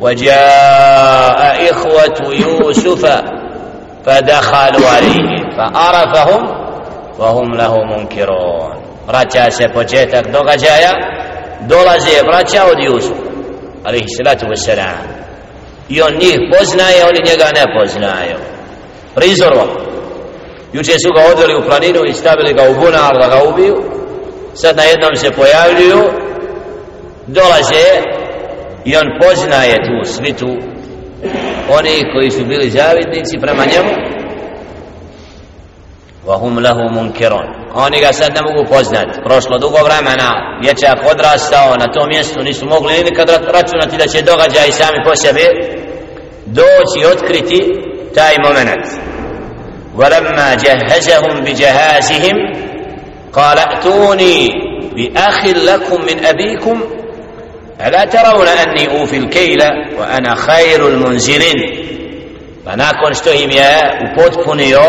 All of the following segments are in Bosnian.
وجاء إخوة يوسف فدخلوا عليه فعرفهم وهم له منكرون vraća se početak događaja dolaze vraća od Jusuf alaihi salatu wasalam i on njih poznaje oni njega ne poznaju prizorno juče su ga odveli u planinu i stavili ga u bunar da ga ubiju sad na jednom se pojavljuju dolaze i on poznaje tu svitu oni koji su bili zavidnici prema njemu وهم له منكرون oni ga sad ne mogu poznati prošlo dugo vremena dječak odrastao na tom mjestu nisu mogli nikad računati da će događaj sami po sebi doći otkriti taj moment ولما جهزهم بجهازهم قال ائتوني بأخ لكم من أبيكم ألا ترون أني أوفي الكيل وأنا خير المنزلين فناكن što im je upotpunio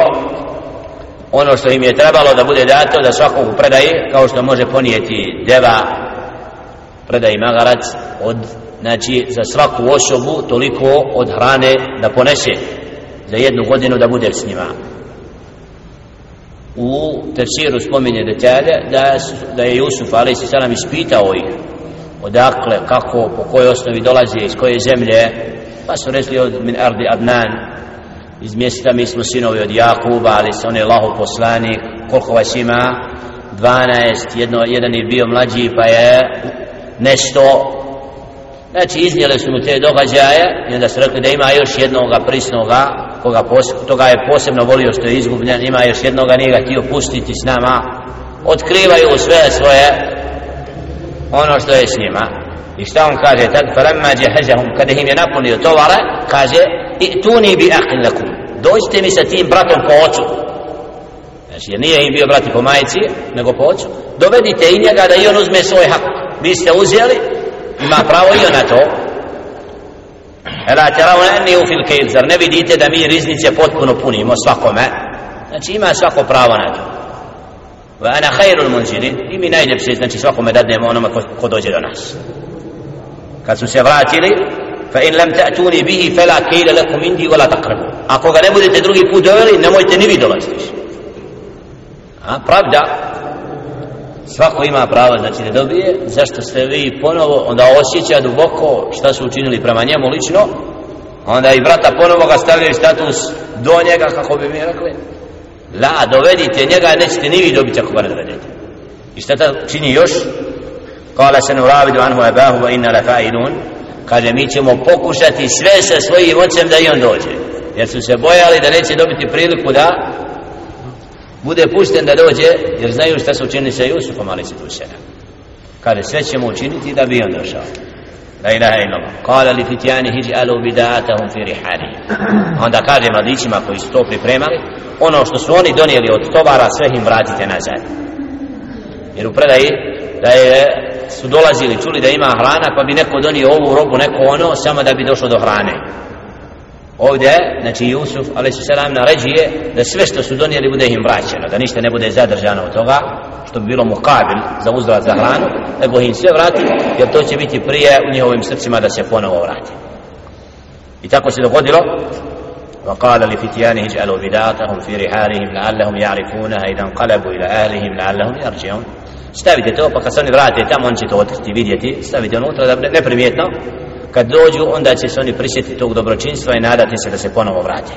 ono što im je trebalo da bude dato da svakog predaje kao što može ponijeti deva predaje magarac od znači za svaku osobu toliko od hrane da ponese za jednu godinu da bude s njima u tefsiru spominje detalje da, da je Jusuf a.s. ispitao ih odakle, kako, po kojoj osnovi dolazi iz koje zemlje. Pa su rekli od min ardi adnan iz mjesta mi smo sinovi od Jakuba ali se on je Allahov poslanik. Koliko vas ima? 12 jedno, jedan je bio mlađi pa je nešto. Znači iznijeli su mu te događaje i onda su rekli da ima još jednoga prisnoga koga pos, toga je posebno volio što je izgubljen ima još jednoga nije ga htio pustiti s nama. Otkrivaju sve svoje ono što je s njima. I šta on kaže? Tad falamma jahazahum kada im je napunio tovara kaže i'tuni bi akhin lakum. Dođite mi sa tim bratom po ocu. Znači jer nije im bio brati po majici nego po ocu. Dovedite i njega da i on uzme svoj hak. Vi ste uzeli ima pravo i on na to. Ela terao enni u fil kejl, zar ne vidite da mi riznice potpuno punimo svakome? Znači ima svako pravo na to. Wa ana khairul munzirin. I mi najljepše, znači svakome dadnemo onome ko, ko dođe do nas. Kad su se vratili, fa in lam ta'tuni bihi fala kayla lakum indi wala taqrabu. Ako ga ne budete drugi put doveli nemojte ni vi dolaziti a pravda svako ima pravo znači da dobije. Zašto ste vi ponovo onda osjeća duboko šta su učinili prema njemu lično? Onda i brata ponovo ga stavljaju status do njega kako bi mi rekli. La, dovedite njega, nećete ni vi dobiti ako ga ne dovedete. I šta čini još? Kala se nuravidu anhu abahu wa inna la fa'idun. Kaže, mi ćemo pokušati sve sa svojim ocem da i on dođe. Jer su se bojali da neće dobiti priliku da bude pušten da dođe, jer znaju šta su učinili sa Jusufom, ali se tu sve. Kaže, sve ćemo učiniti da bi on došao la ilaha illallah. Kala li fitjani hiđi alu bidatahum fi rihani onda kaže mladićima koji su to pripremali ono što su oni donijeli od tovara sve im vratite nazad. Jer u predaji da je su dolazili, čuli da ima hrana, pa bi neko donio ovu robu, neko ono, samo da bi došlo do hrane Ovdje, znači Jusuf, ali se selam naređuje da sve što su donijeli bude im vraćeno, da ništa ne bude zadržano od toga, što bi bilo mukabil za uzvrat za hranu, nego im sve vrati, jer to će biti prije u njihovim srcima da se ponovo vrati. I tako se dogodilo, وقال لفتيانه اجعلوا بضاعتهم في رحالهم لعلهم يعرفونها إذا انقلبوا إلى أهلهم لعلهم يرجعون stavite to pa kad se oni vrate tamo on će to otkriti vidjeti stavite unutra da neprimjetno kad dođu onda će se oni prisjetiti tog dobročinstva i nadati se da se ponovo vrate.